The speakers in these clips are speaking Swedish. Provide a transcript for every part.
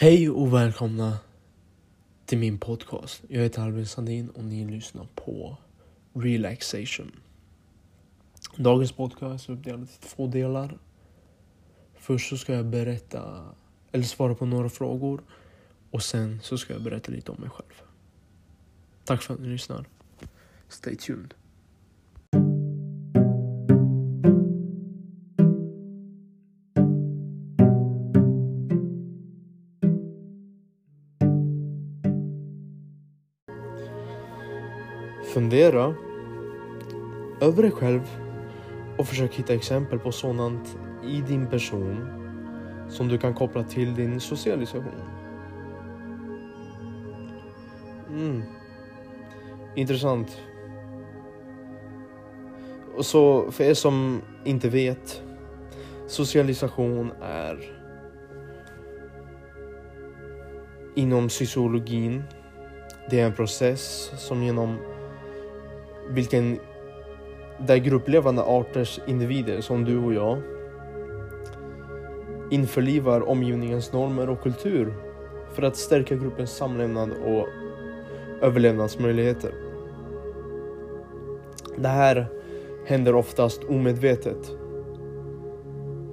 Hej och välkomna till min podcast. Jag heter Albin Sandin och ni lyssnar på Relaxation. Dagens podcast är uppdelad i två delar. Först så ska jag berätta, eller svara på några frågor och sen så ska jag berätta lite om mig själv. Tack för att ni lyssnar. Stay tuned. Fundera över dig själv och försök hitta exempel på sådant i din person som du kan koppla till din socialisation. Mm. Intressant. Och så för er som inte vet. Socialisation är inom sociologin. Det är en process som genom vilken där grupplevande arters individer som du och jag införlivar omgivningens normer och kultur för att stärka gruppens samlevnad och överlevnadsmöjligheter. Det här händer oftast omedvetet.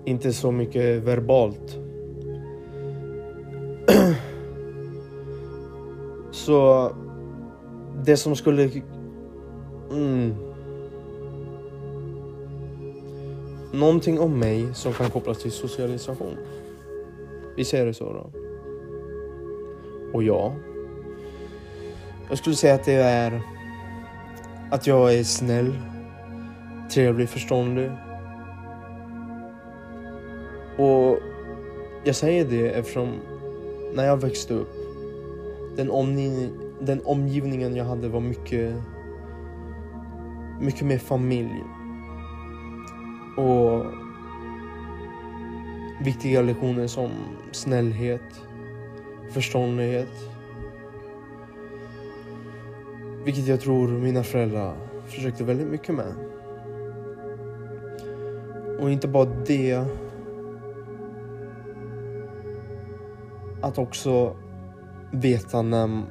Inte så mycket verbalt. så det som skulle Mm. Någonting om mig som kan kopplas till socialisation. Vi säger det så då. Och ja. Jag skulle säga att det är att jag är snäll, trevlig, förståndig. Och jag säger det eftersom när jag växte upp, den, omgivning, den omgivningen jag hade var mycket mycket mer familj. Och viktiga lektioner som snällhet, förståndighet. Vilket jag tror mina föräldrar försökte väldigt mycket med. Och inte bara det. Att också veta när,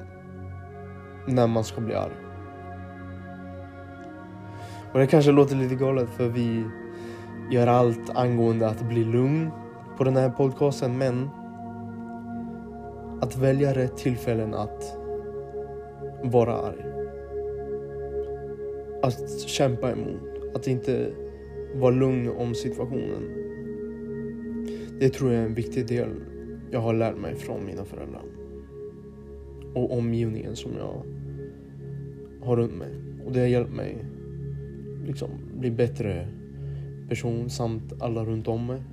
när man ska bli arg. Och det kanske låter lite galet för vi gör allt angående att bli lugn på den här podcasten men att välja rätt tillfällen att vara arg. Att kämpa emot. Att inte vara lugn om situationen. Det tror jag är en viktig del jag har lärt mig från mina föräldrar. Och omgivningen som jag har runt mig. Och det har hjälpt mig liksom bli bättre person samt alla runt om mig.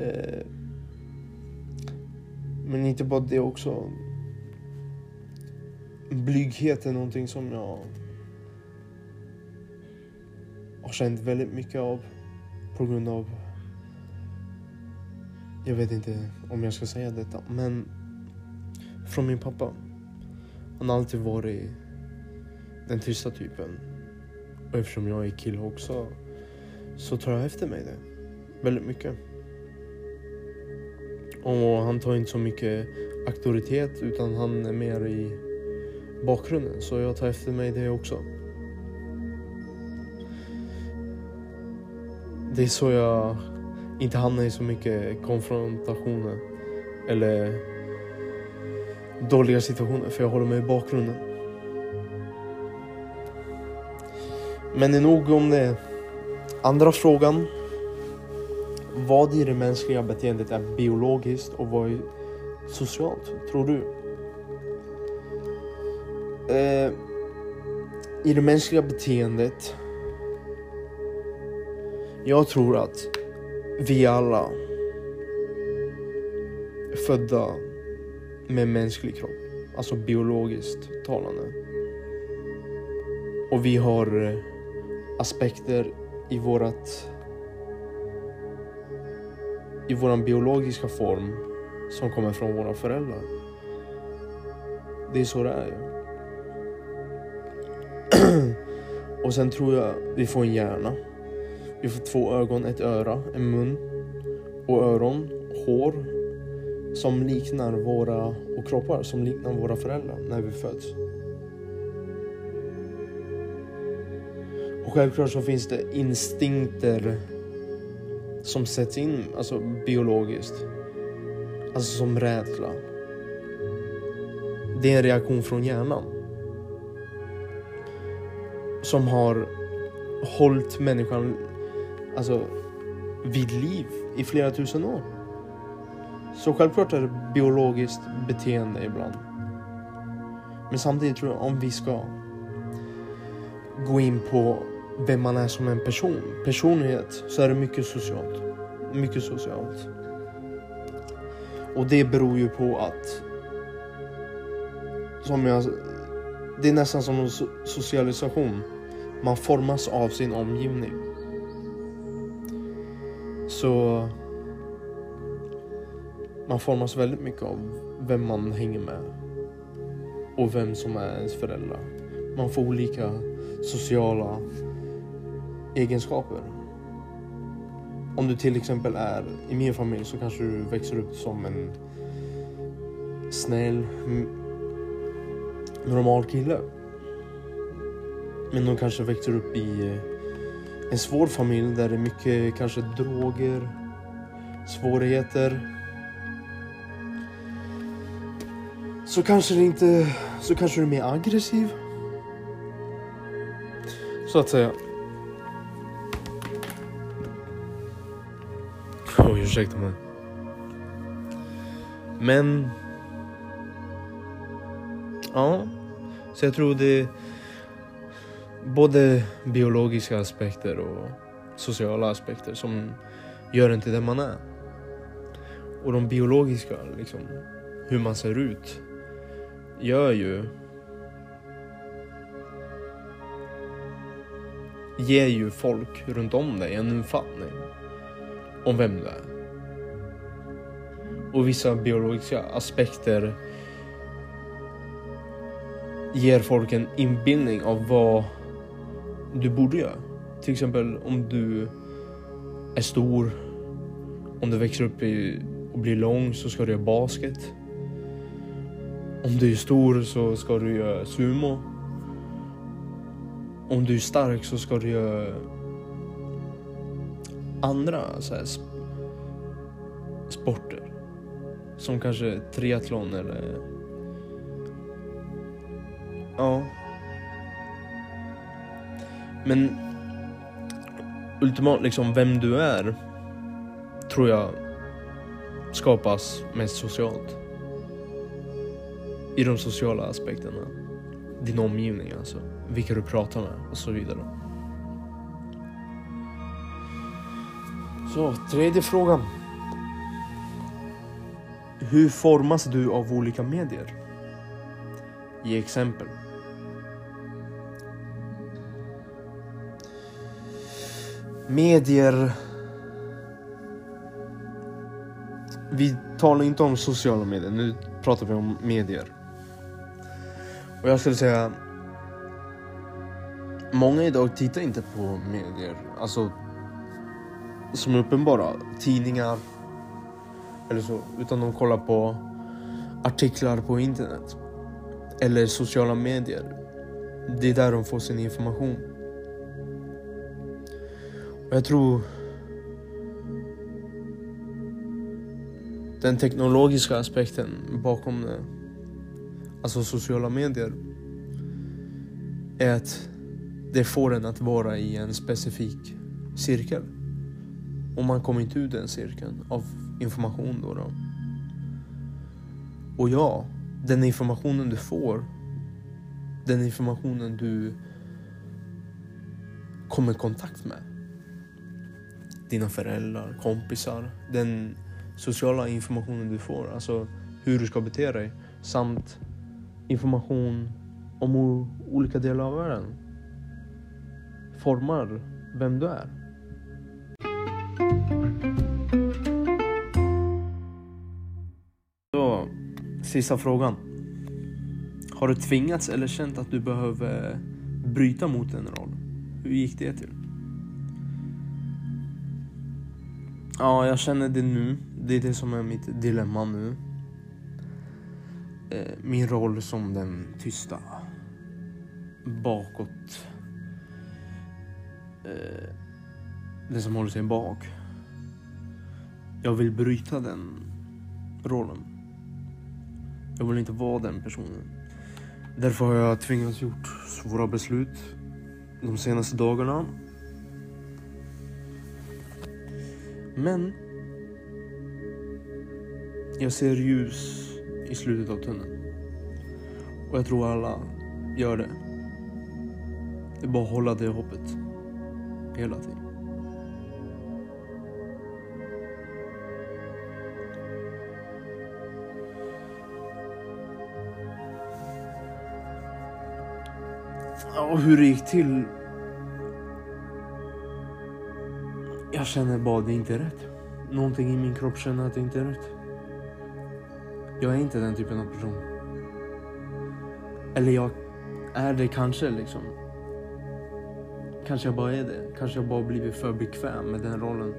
Eh, men inte bara det också. Blyghet är någonting som jag har känt väldigt mycket av på grund av jag vet inte om jag ska säga detta, men från min pappa. Han har alltid varit den tysta typen. Och eftersom jag är kille också så tar jag efter mig det. Väldigt mycket. Och han tar inte så mycket auktoritet utan han är mer i bakgrunden. Så jag tar efter mig det också. Det är så jag inte hamnar i så mycket konfrontationer eller dåliga situationer för jag håller mig i bakgrunden. Men det är nog om det. Andra frågan. Vad i det mänskliga beteendet är biologiskt och vad är socialt, tror du? Eh, I det mänskliga beteendet. Jag tror att vi alla är födda med mänsklig kropp. Alltså biologiskt talande. Och vi har eh, aspekter i vårat i våran biologiska form som kommer från våra föräldrar. Det är så det är. Och sen tror jag vi får en hjärna. Vi får två ögon, ett öra, en mun och öron, hår, som liknar våra, och kroppar som liknar våra föräldrar när vi föds. Och självklart så finns det instinkter som sätts in alltså biologiskt. Alltså som rädsla. Det är en reaktion från hjärnan. Som har hållit människan alltså, vid liv i flera tusen år. Så självklart är det biologiskt beteende ibland. Men samtidigt tror jag om vi ska gå in på vem man är som en person, personlighet, så är det mycket socialt. Mycket socialt. Och det beror ju på att som jag, det är nästan som en socialisation. Man formas av sin omgivning. Så man formas väldigt mycket av vem man hänger med och vem som är ens föräldrar. Man får olika sociala egenskaper. Om du till exempel är i min familj så kanske du växer upp som en snäll, normal kille. Men de kanske växer upp i eh, en svår familj där det är mycket kanske droger, svårigheter. Så kanske det inte, så kanske du är mer aggressiv. Så att säga. Oj, ursäkta mig. Men... Ja, så jag tror det både biologiska aspekter och sociala aspekter som gör en till den man är. Och de biologiska, liksom, hur man ser ut, gör ju... Ger ju folk runt om dig en uppfattning om vem du är. Och vissa biologiska aspekter ger folk en inbildning av vad du borde göra. Till exempel om du är stor, om du växer upp i, och blir lång så ska du göra basket. Om du är stor så ska du göra sumo. Om du är stark så ska du göra andra så här, sporter. Som kanske triathlon eller... Ja. Men ultimat liksom vem du är tror jag skapas mest socialt. I de sociala aspekterna. Din omgivning alltså. Vilka du pratar med och så vidare. Så, tredje frågan. Hur formas du av olika medier? Ge exempel. Medier. Vi talar inte om sociala medier, nu pratar vi om medier. Och jag skulle säga Många idag tittar inte på medier, alltså som är uppenbara. Tidningar eller så. Utan de kollar på artiklar på internet. Eller sociala medier. Det är där de får sin information. Och jag tror den teknologiska aspekten bakom det, alltså sociala medier, är att det får en att vara i en specifik cirkel. Och man kommer inte ur den cirkeln av information då, då. Och ja, den informationen du får, den informationen du kommer i kontakt med. Dina föräldrar, kompisar, den sociala informationen du får, alltså hur du ska bete dig samt information om olika delar av världen formar vem du är. Sista frågan. Har du tvingats eller känt att du behöver bryta mot en roll? Hur gick det till? Ja, jag känner det nu. Det är det som är mitt dilemma nu. Eh, min roll som den tysta. Bakåt. Eh, den som håller sig bak. Jag vill bryta den rollen. Jag vill inte vara den personen. Därför har jag tvingats gjort svåra beslut de senaste dagarna. Men jag ser ljus i slutet av tunneln. Och jag tror alla gör det. Det är bara att hålla det hoppet. Hela tiden. Och hur det gick till. Jag känner bara att det inte är rätt. Någonting i min kropp känner att det inte är rätt. Jag är inte den typen av person. Eller jag är det kanske liksom. Kanske jag bara är det. Kanske jag bara blivit för bekväm med den rollen.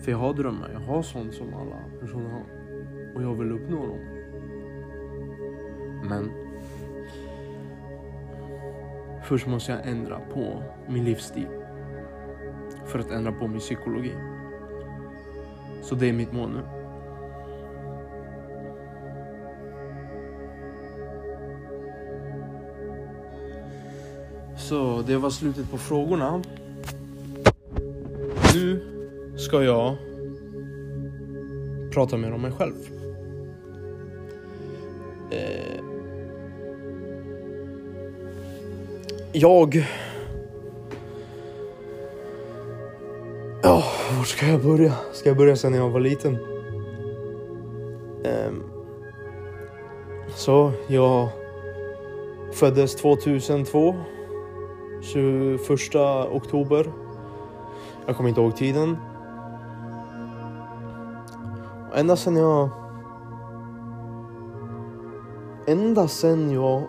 För jag har drömmar. Jag har sånt som alla personer har. Och jag vill uppnå dem. Men Först måste jag ändra på min livsstil. För att ändra på min psykologi. Så det är mitt mål nu. Så det var slutet på frågorna. Nu ska jag prata mer om mig själv. Eh, jag... Ja, var ska jag börja? Ska jag börja sen jag var liten? Um, så, jag föddes 2002. 21 oktober. Jag kommer inte ihåg tiden. Och ända sen jag... Ända sen jag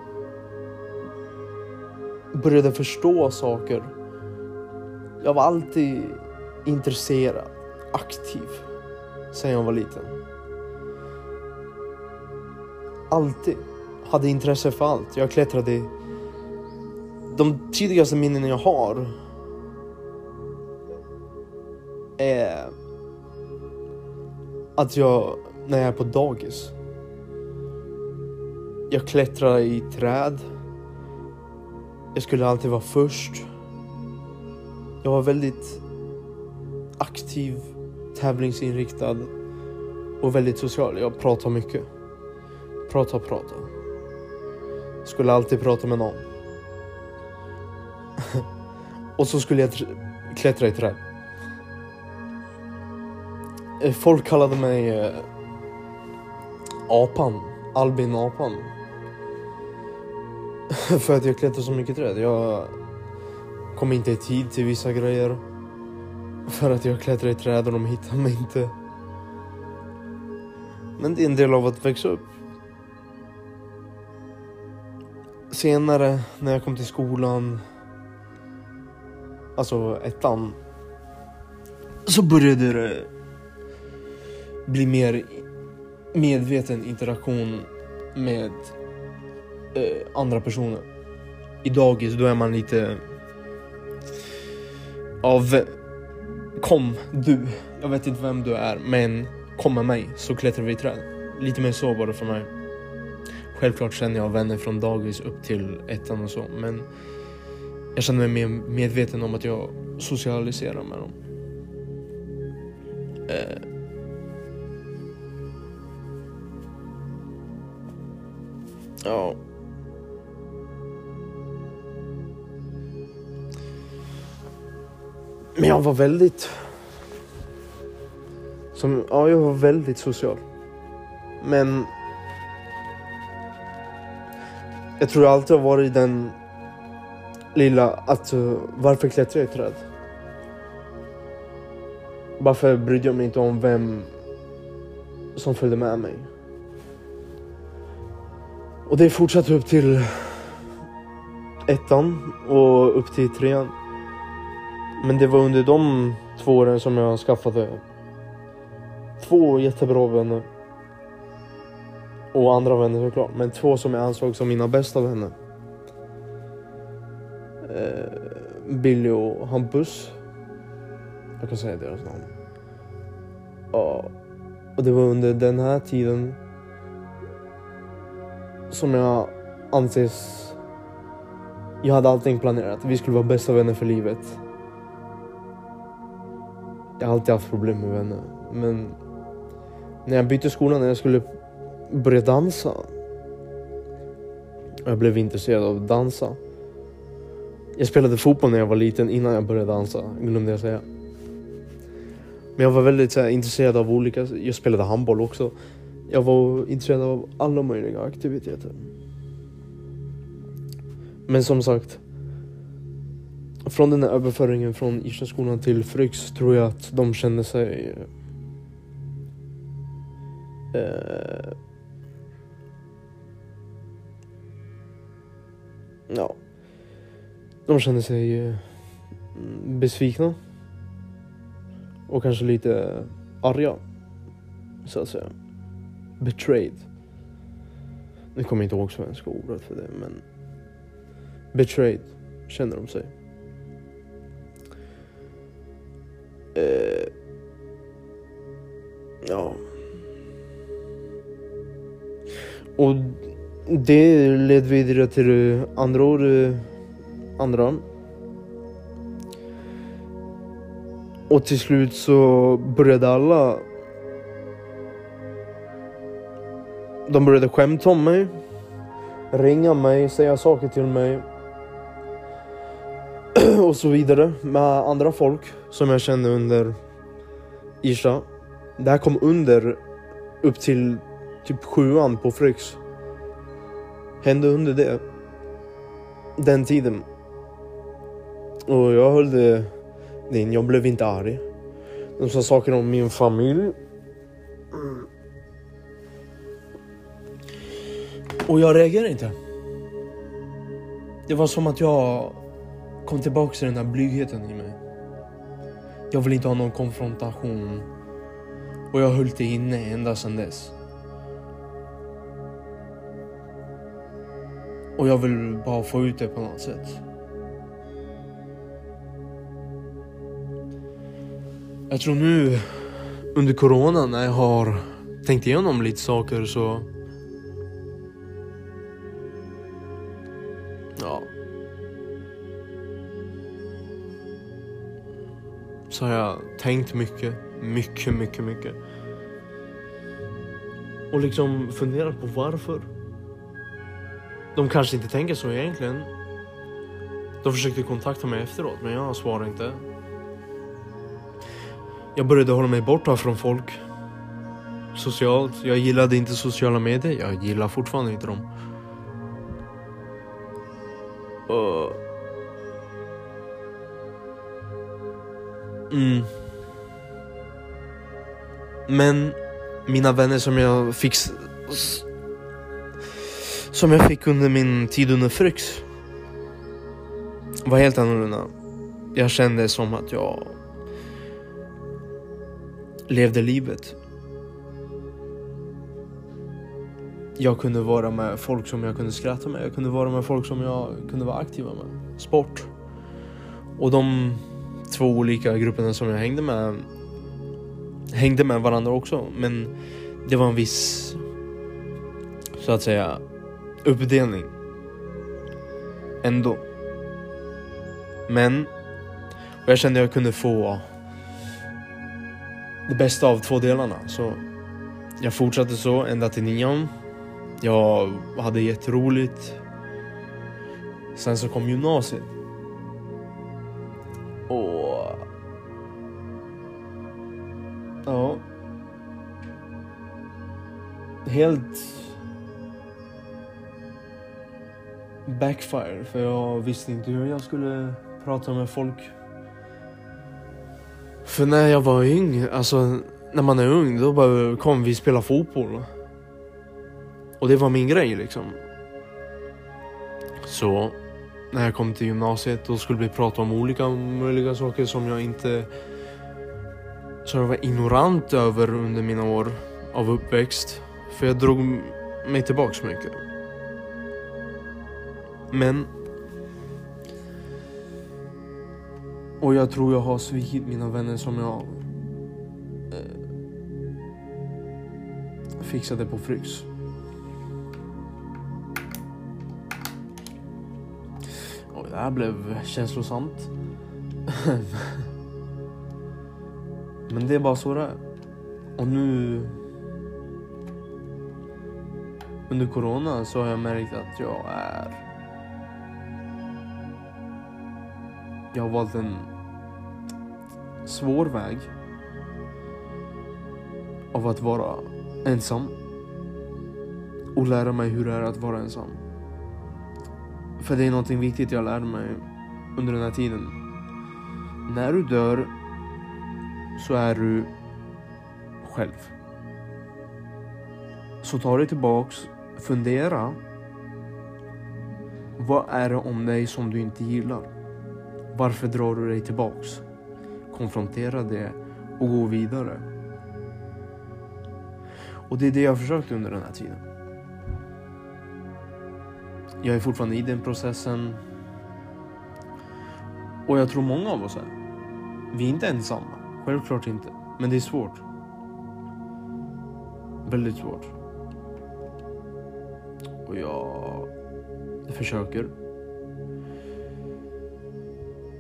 började förstå saker. Jag var alltid intresserad, aktiv, sen jag var liten. Alltid. Hade intresse för allt. Jag klättrade. De tidigaste minnen jag har är att jag, när jag är på dagis, jag klättrar i träd jag skulle alltid vara först. Jag var väldigt aktiv, tävlingsinriktad och väldigt social. Jag pratade mycket. Prata, prata. Skulle alltid prata med någon. och så skulle jag klättra i träd. Eh, folk kallade mig eh, apan, Albin apan. För att jag klättrar så mycket träd. Jag kom inte i tid till vissa grejer. För att jag klättrar i träd och de hittar mig inte. Men det är en del av att växa upp. Senare när jag kom till skolan, alltså ettan, så började det bli mer medveten interaktion med eh, andra personer. I dagis då är man lite av kom du, jag vet inte vem du är men kom med mig så klättrar vi i träd. Lite mer så var det för mig. Självklart känner jag vänner från dagis upp till ettan och så men jag känner mig mer medveten om att jag socialiserar med dem. Eh. Ja. Men jag var väldigt... Som, ja, jag var väldigt social. Men... Jag tror jag alltid har varit den lilla, att varför klättrar jag i träd? Varför brydde jag mig inte om vem som följde med mig? Och det fortsatte upp till ettan och upp till trean. Men det var under de två åren som jag skaffade två jättebra vänner. Och andra vänner såklart, men två som jag ansåg som mina bästa vänner. Eh, Billy och Hampus. Jag kan säga deras namn. Ja, och det var under den här tiden som jag anses... Jag hade allting planerat. Vi skulle vara bästa vänner för livet. Jag har alltid haft problem med vänner. Men när jag bytte skola, när jag skulle börja dansa. Jag blev intresserad av att dansa. Jag spelade fotboll när jag var liten innan jag började dansa, glömde jag säga. Men jag var väldigt så här, intresserad av olika, jag spelade handboll också. Jag var intresserad av alla möjliga aktiviteter. Men som sagt. Från den här överföringen från Irstaskolan till Fryx tror jag att de kände sig... Eh, ja. De kände sig eh, besvikna. Och kanske lite arga. Så att säga. Betrayed. Nu kommer jag inte ihåg svenska ordet för det men Betrayed känner de sig. Eh, ja. Och det led vidare till andra år, eh, andra. Och till slut så började alla De började skämta om mig, ringa mig, säga saker till mig och så vidare med andra folk som jag kände under Isha. Det här kom under upp till typ sjuan på Fryx. Hände under det. Den tiden. Och jag höll det in, jag blev inte arg. De sa saker om min familj. Och jag reagerade inte. Det var som att jag kom tillbaka till den här blygheten i mig. Jag vill inte ha någon konfrontation. Och jag höll det inne ända sedan dess. Och jag vill bara få ut det på något sätt. Jag tror nu under corona när jag har tänkt igenom lite saker så så har jag tänkt mycket, mycket, mycket, mycket. Och liksom funderat på varför. De kanske inte tänker så egentligen. De försökte kontakta mig efteråt, men jag svarade inte. Jag började hålla mig borta från folk. Socialt. Jag gillade inte sociala medier. Jag gillar fortfarande inte dem. Uh. Mm. Men mina vänner som jag fick som jag fick under min tid under Fryx var helt annorlunda. Jag kände som att jag levde livet. Jag kunde vara med folk som jag kunde skratta med. Jag kunde vara med folk som jag kunde vara aktiva med. Sport. Och de två olika grupperna som jag hängde med hängde med varandra också. Men det var en viss, så att säga, uppdelning. Ändå. Men, och jag kände jag kunde få det bästa av två delarna. Så jag fortsatte så ända till nian. Jag hade jätteroligt. Sen så kom gymnasiet. Och... Ja. Helt... Backfire, för jag visste inte hur jag skulle prata med folk. För när jag var ung, alltså när man är ung, då bara kom vi spela fotboll. Och det var min grej liksom. Så när jag kom till gymnasiet då skulle vi prata om olika möjliga saker som jag inte som jag var ignorant över under mina år av uppväxt. För jag drog mig tillbaks mycket. Men... Och jag tror jag har svikit mina vänner som jag eh, fixade på Fryx. Det här blev känslosamt. Men det är bara så det är. Och nu... Under corona så har jag märkt att jag är... Jag har valt en svår väg av att vara ensam och lära mig hur det är att vara ensam. För det är någonting viktigt jag lärde mig under den här tiden. När du dör så är du själv. Så ta dig tillbaks, fundera. Vad är det om dig som du inte gillar? Varför drar du dig tillbaks? Konfrontera det och gå vidare. Och det är det jag har försökt under den här tiden. Jag är fortfarande i den processen. Och jag tror många av oss är. Vi är inte ensamma. Självklart inte. Men det är svårt. Väldigt svårt. Och jag försöker.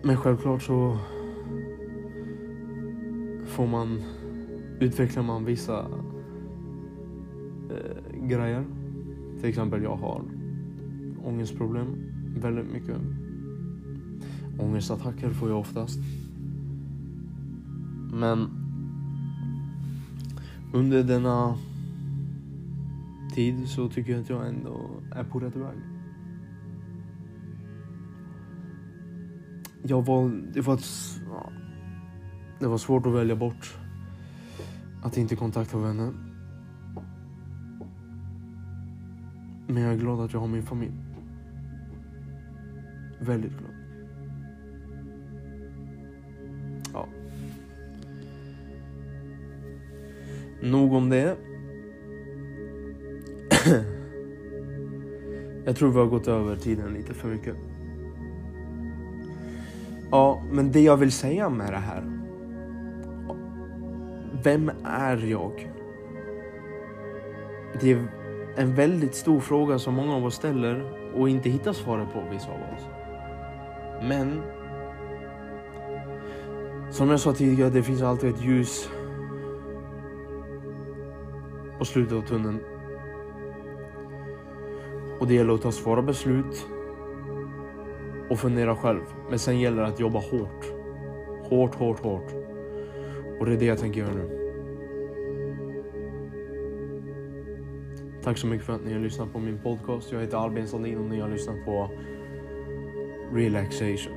Men självklart så får man utvecklar man vissa eh, grejer. Till exempel jag har ångestproblem väldigt mycket. Ångestattacker får jag oftast. Men under denna tid så tycker jag att jag ändå är på rätt väg. Jag var, det var, ett, det var svårt att välja bort att inte kontakta vänner. Men jag är glad att jag har min familj. Väldigt glad. Ja. Nog om det. jag tror vi har gått över tiden lite för mycket. Ja, men det jag vill säga med det här. Vem är jag? Det är en väldigt stor fråga som många av oss ställer och inte hittar svaret på, vissa av oss. Men som jag sa tidigare, det finns alltid ett ljus på slutet av tunneln. Och det gäller att ta svåra beslut och fundera själv. Men sen gäller det att jobba hårt. Hårt, hårt, hårt. Och det är det jag tänker göra nu. Tack så mycket för att ni har lyssnat på min podcast. Jag heter Albin Sandin och ni har lyssnat på Relaxation.